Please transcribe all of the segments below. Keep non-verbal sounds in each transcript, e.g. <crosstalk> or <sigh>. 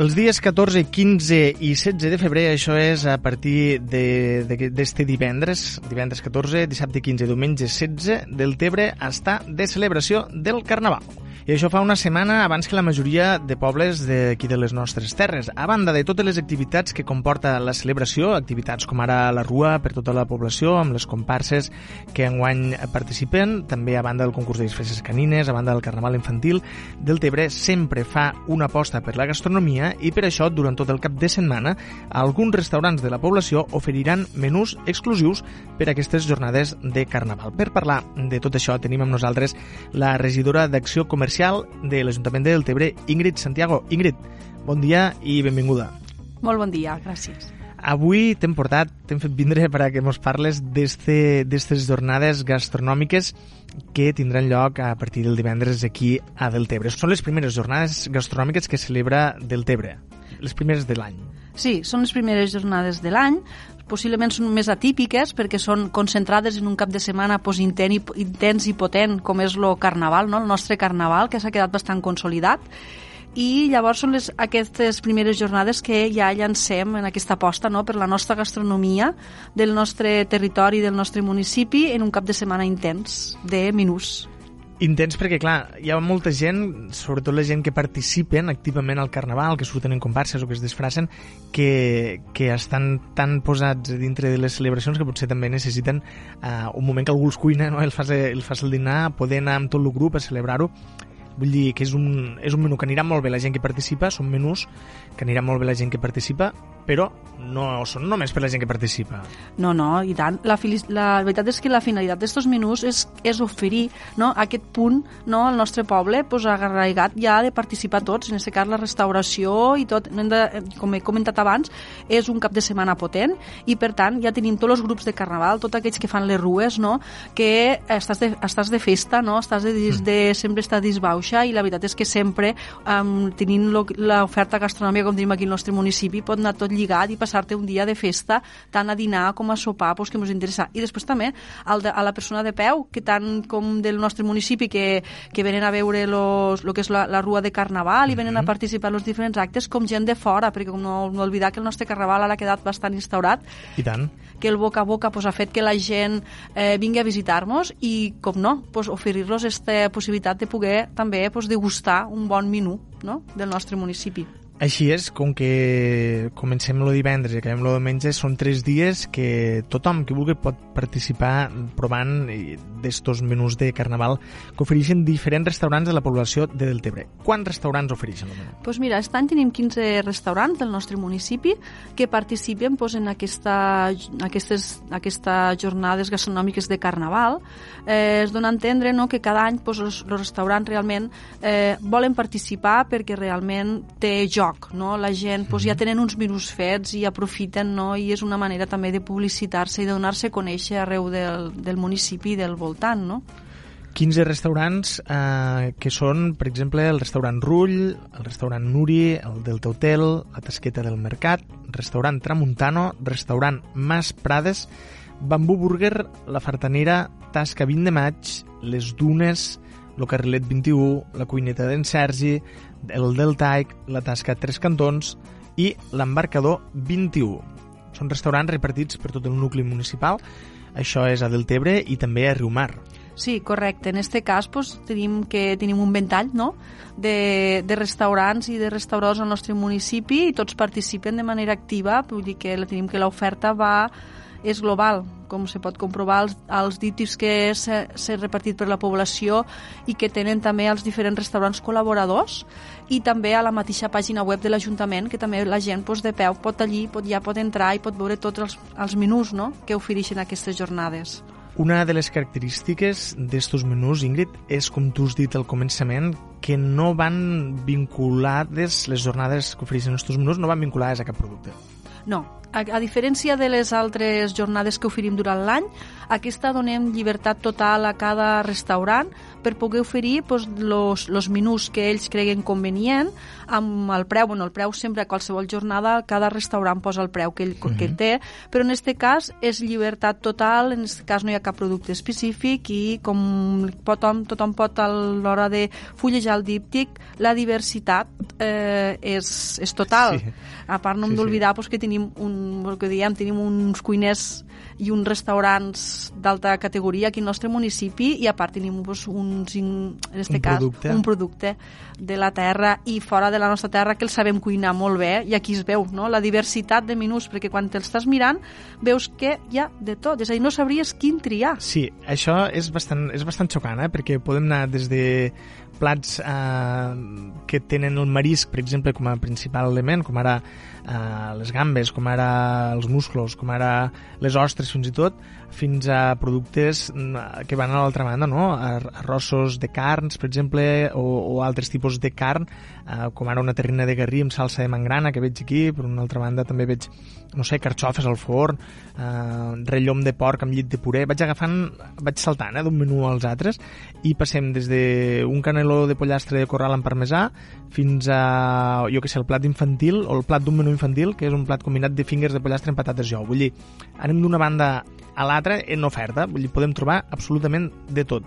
Els dies 14, 15 i 16 de febrer, això és a partir d'este divendres, divendres 14, dissabte 15, diumenge 16, del Tebre està de celebració del Carnaval. I això fa una setmana abans que la majoria de pobles d'aquí de les nostres terres. A banda de totes les activitats que comporta la celebració, activitats com ara la rua per tota la població, amb les comparses que enguany participen, també a banda del concurs de disfresses canines, a banda del carnaval infantil, del Tebre sempre fa una aposta per la gastronomia i per això, durant tot el cap de setmana, alguns restaurants de la població oferiran menús exclusius per a aquestes jornades de carnaval. Per parlar de tot això tenim amb nosaltres la regidora d'Acció Comercial comercial de l'Ajuntament de Deltebre, Ingrid Santiago. Ingrid, bon dia i benvinguda. Molt bon dia, gràcies. Avui t'hem portat, t'hem fet vindre per a que ens parles d'aquestes jornades gastronòmiques que tindran lloc a partir del divendres aquí a Deltebre. Són les primeres jornades gastronòmiques que celebra Deltebre, les primeres de l'any. Sí, són les primeres jornades de l'any possiblement són més atípiques perquè són concentrades en un cap de setmana pues, intent i, intens i potent com és el carnaval, no? el nostre carnaval, que s'ha quedat bastant consolidat i llavors són les, aquestes primeres jornades que ja llancem en aquesta aposta no? per la nostra gastronomia del nostre territori, del nostre municipi en un cap de setmana intens de menús. Intens perquè, clar, hi ha molta gent, sobretot la gent que participen activament al Carnaval, que surten en comparses o que es disfracen, que, que estan tan posats dintre de les celebracions que potser també necessiten uh, un moment que algú els cuina, no? el, fas, el fas el dinar, poder anar amb tot el grup a celebrar-ho Vull dir que és un, és un menú que anirà molt bé la gent que participa, són menús que anirà molt bé la gent que participa, però no són només per la gent que participa. No, no, i tant. La, la veritat és que la finalitat d'aquests menús és, és oferir no, aquest punt no, al nostre poble pues, agarraigat ja de participar tots, en aquest cas la restauració i tot, de, com he comentat abans, és un cap de setmana potent i per tant ja tenim tots els grups de carnaval, tots aquells que fan les rues, no, que estàs de, estàs de festa, no, estàs de, de, de sempre estar disbau baixa i la veritat és que sempre um, tenint l'oferta gastronòmica com tenim aquí al nostre municipi pot anar tot lligat i passar-te un dia de festa tant a dinar com a sopar pues, que ens interessa. I després també al de, a la persona de peu que tant com del nostre municipi que, que venen a veure los, lo que és la, la rua de Carnaval i venen a mhm. participar en els diferents actes com gent de fora perquè no, no oblidar que el nostre Carnaval ara ha quedat bastant instaurat. I tant. Que el boca a boca pues, ha fet que la gent eh, vingui a visitar-nos i, com no, pues, oferir-los aquesta possibilitat de poder també pues, degustar un bon menú no? del nostre municipi. Així és, com que comencem el divendres i acabem el diumenge, són tres dies que tothom que vulgui pot participar provant d'estos menús de carnaval que ofereixen diferents restaurants de la població de Deltebre. Quants restaurants ofereixen menú? Pues mira, aquest any tenim 15 restaurants del nostre municipi que participen pues, en aquesta, aquestes, aquestes jornades gastronòmiques de carnaval. Eh, es dona a entendre no, que cada any pues, els, els restaurants realment eh, volen participar perquè realment té joc lloc, no? La gent pues, ja mhm. tenen uns menús fets i aprofiten, no? I és una manera també de publicitar-se i de donar-se a conèixer arreu del, del municipi i del voltant, no? 15 restaurants eh, que són, per exemple, el restaurant Rull, el restaurant Nuri, el del Hotel, la Tasqueta del Mercat, restaurant Tramuntano, restaurant Mas Prades, Bambú Burger, la Fartanera, Tasca 20 de maig, les Dunes, el Carrilet 21, la Cuineta d'en Sergi, el del Taic, la Tasca Tres Cantons i l'Embarcador 21. Són restaurants repartits per tot el nucli municipal. Això és a Deltebre i també a Riumar. Sí, correcte. En este cas pues, tenim que tenim un ventall no? de, de restaurants i de restaurants al nostre municipi i tots participen de manera activa, vull dir que tenim que l'oferta va és global, com se pot comprovar els, els dítips que s'ha repartit per la població i que tenen també els diferents restaurants col·laboradors i també a la mateixa pàgina web de l'Ajuntament que també la gent pues, de peu pot allí, pot, ja pot entrar i pot veure tots els, els menús no? que ofereixen aquestes jornades. Una de les característiques d'estos menús, Ingrid, és, com tu has dit al començament, que no van vinculades, les jornades que ofereixen estos menús no van vinculades a cap producte. No, a, a diferència de les altres jornades que oferim durant l'any, aquesta donem llibertat total a cada restaurant per poder oferir pues, los, los menús que ells creguen convenient amb el preu, bueno, el preu sempre a qualsevol jornada cada restaurant posa el preu que ell, uh -huh. que ell té, però en aquest cas és llibertat total, en aquest cas no hi ha cap producte específic i com tothom, tothom pot a l'hora de fullejar el díptic, la diversitat eh, és, és total. Sí. A part no hem sí, d'oblidar sí. pues, que tenim un, el que diem, tenim uns cuiners i uns restaurants d'alta categoria aquí al nostre municipi i a part tenim pues, uns, en aquest un cas, producte. un producte de la terra i fora de la nostra terra que el sabem cuinar molt bé i aquí es veu no? la diversitat de menús perquè quan te'ls estàs mirant veus que hi ha de tot, és a dir, no sabries quin triar. Sí, això és bastant, és bastant xocant, eh? perquè podem anar des de plats eh, que tenen el marisc, per exemple, com a principal element, com ara eh, les gambes, com ara els musclos, com ara les ostres fins i tot, fins a productes mm, que van a l'altra banda, no? arrossos de carns, per exemple, o, o altres tipus de carn, eh, com ara una terrina de garrí amb salsa de mangrana que veig aquí, per una altra banda també veig, no sé, carxofes al forn, eh, rellom de porc amb llit de puré, vaig agafant, vaig saltant eh, d'un menú als altres i passem des d'un caneló de pollastre de corral amb parmesà fins a, jo que sé, el plat infantil o el plat d'un menú infantil, que és un plat combinat de fingers de pollastre amb patates jou. Vull dir, anem d'una banda a l'altra en oferta, vull dir, podem trobar absolutament de tot.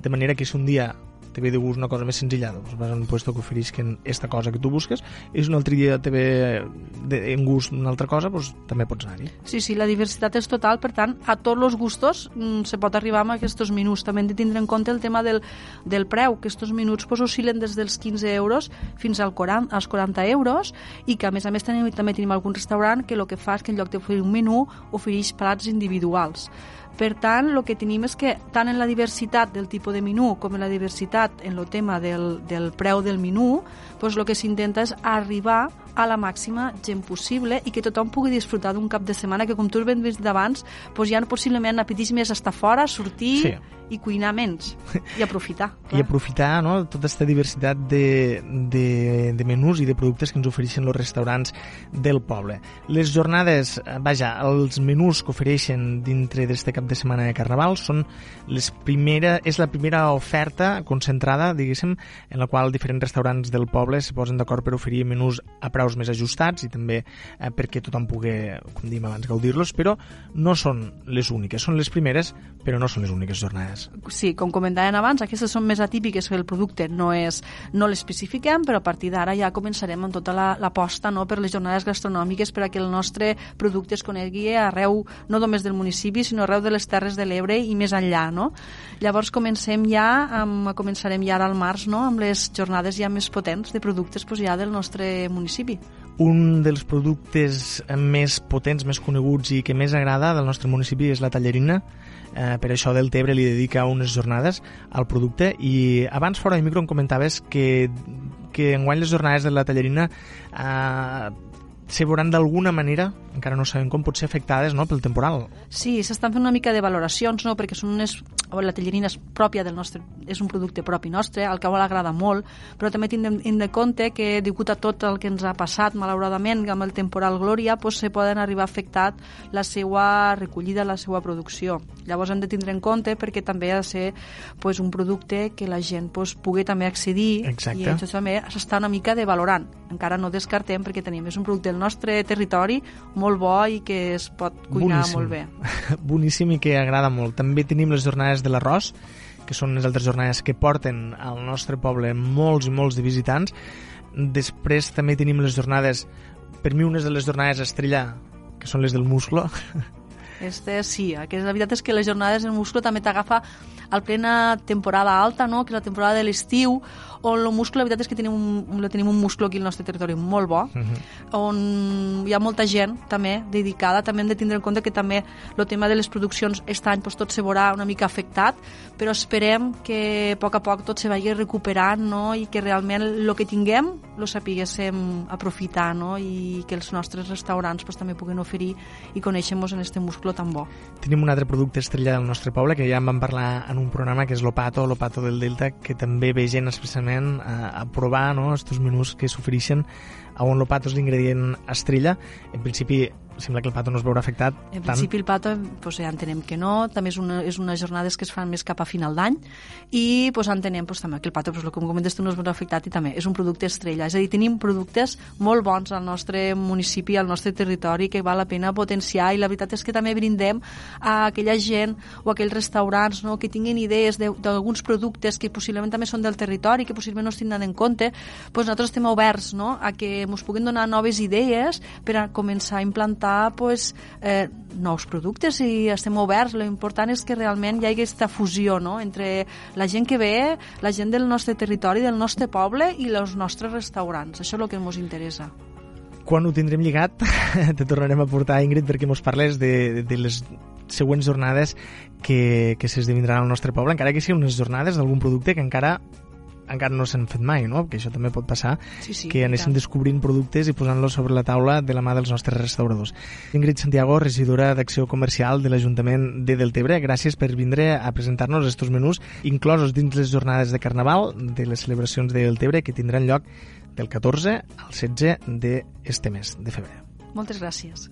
De manera que si un dia te ve de gust una cosa més senzilla, doncs vas a un puesto que oferisquen esta cosa que tu busques, si un altre dia te ve de, en gust una altra cosa, doncs també pots anar-hi. Sí, sí, la diversitat és total, per tant, a tots els gustos mm, se pot arribar amb aquests minuts. També hem de tindre en compte el tema del, del preu, que aquests minuts pues, oscil·len des dels 15 euros fins al 40, als 40 euros i que a més a més tenim, també tenim algun restaurant que el que fa és que en lloc d'oferir un menú ofereix plats individuals. Per tant, el que tenim és que tant en la diversitat del tipus de menú com en la diversitat en el tema del, del preu del menú, doncs el que s'intenta és arribar a la màxima gent possible i que tothom pugui disfrutar d'un cap de setmana que, com tu ben vist d'abans, doncs ja possiblement apeteix més estar fora, sortir sí. i cuinar menys i aprofitar. <laughs> Clar. I aprofitar no, tota aquesta diversitat de, de, de menús i de productes que ens ofereixen els restaurants del poble. Les jornades, eh, vaja, els menús que ofereixen dintre d'aquest cap de setmana de Carnaval són les primera, és la primera oferta concentrada, diguéssim, en la qual diferents restaurants del poble se posen d'acord per oferir menús a preus més ajustats i també eh, perquè tothom pugui, com diem abans, gaudir-los, però no són les úniques, són les primeres, però no són les úniques jornades. Sí, com comentaven abans, aquestes són més atípiques que el producte no és no l'especifiquem, però a partir d'ara ja començarem amb tota l'aposta la, no, per les jornades gastronòmiques per a que el nostre producte es conegui arreu, no només del municipi, sinó arreu de les Terres de l'Ebre i més enllà. No? Llavors comencem ja, amb, començarem ja ara al març, no? amb les jornades ja més potents de productes pues, ja del nostre municipi. Un dels productes més potents, més coneguts i que més agrada del nostre municipi és la tallerina. Eh, per això del Tebre li dedica unes jornades al producte i abans fora de micro em comentaves que, que enguany les jornades de la tallerina eh, se veuran d'alguna manera, encara no sabem com, pot ser afectades no, pel temporal. Sí, s'estan fent una mica de valoracions, no? perquè són unes, la tellerina és pròpia del nostre, és un producte propi nostre, al que vol agrada molt, però també tindrem de compte que, degut a tot el que ens ha passat, malauradament, amb el temporal Glòria, pues, se poden arribar a afectar la seva recollida, la seva producció. Llavors hem de tindre en compte perquè també ha de ser pues, un producte que la gent pues, pugui també accedir Exacte. i això també s'està una mica de valorant. Encara no descartem perquè tenim és un producte del nostre territori molt bo i que es pot cuinar Boníssim. molt bé. <laughs> Boníssim i que agrada molt. També tenim les jornades de l'arròs, que són les altres jornades que porten al nostre poble molts i molts de visitants. Després també tenim les jornades, per mi unes de les jornades estrella, que són les del musclo. <laughs> Este sí, que la veritat és que les jornades del musclo també t'agafa al plena temporada alta, no? que és la temporada de l'estiu, on el muscle, la veritat és que tenim un, tenim un muscle aquí al nostre territori molt bo, uh mhm. -huh. on hi ha molta gent també dedicada, també hem de tindre en compte que també el tema de les produccions aquest any doncs, tot se veurà una mica afectat, però esperem que a poc a poc tot se vagi recuperant no? i que realment el que tinguem lo sapiguéssim aprofitar no? i que els nostres restaurants doncs, també puguin oferir i conèixer-nos en este muscle tan bo. Tenim un altre producte estrella del nostre poble que ja en vam parlar en un programa que és l'Opato, l'Opato del Delta, que també ve gent especialment a, a provar no, estos menús que s'ofereixen a on l'opato és l'ingredient estrella. En principi sembla que el Pato no es veurà afectat En tant. principi el Pato pues, ja entenem que no, també és, una, és unes jornades que es fan més cap a final d'any. I pues, entenem pues, també que el Pato, pues, com comentes tu, no es veurà afectat i també és un producte estrella, és a dir, tenim productes molt bons al nostre municipi, al nostre territori que val la pena potenciar. I la veritat és que també brindem a aquella gent o a aquells restaurants no, que tinguin idees de- d'alguns productes que possiblement també són del territori, que possiblement no es tindran en compte, pues nosaltres estem oberts no, a que ens puguin donar noves idees per a començar a implantar pues, eh, nous productes i estem oberts. Lo important és que realment hi hagi aquesta fusió no, entre la gent que ve, la gent del nostre territori, del nostre poble i els nostres restaurants. Això és el que ens interessa. Quan ho tindrem lligat, <laughs> te tornarem a portar, Ingrid, perquè mos parles de, de les següents jornades que, que s'esdevindran al nostre poble, encara que siguin unes jornades d'algun producte que encara encara no s'han fet mai, no? que això també pot passar, Sí, sí, que anéssim descobrint productes i posant-los sobre la taula de la mà dels nostres restauradors. Ingrid Santiago, regidora d'Acció Comercial de l'Ajuntament de Deltebre, gràcies per vindre a presentar-nos estos menús inclosos dins les jornades de Carnaval de les celebracions de Deltebre que tindran lloc del 14 al 16 d'este mes de febrer. Moltes gràcies.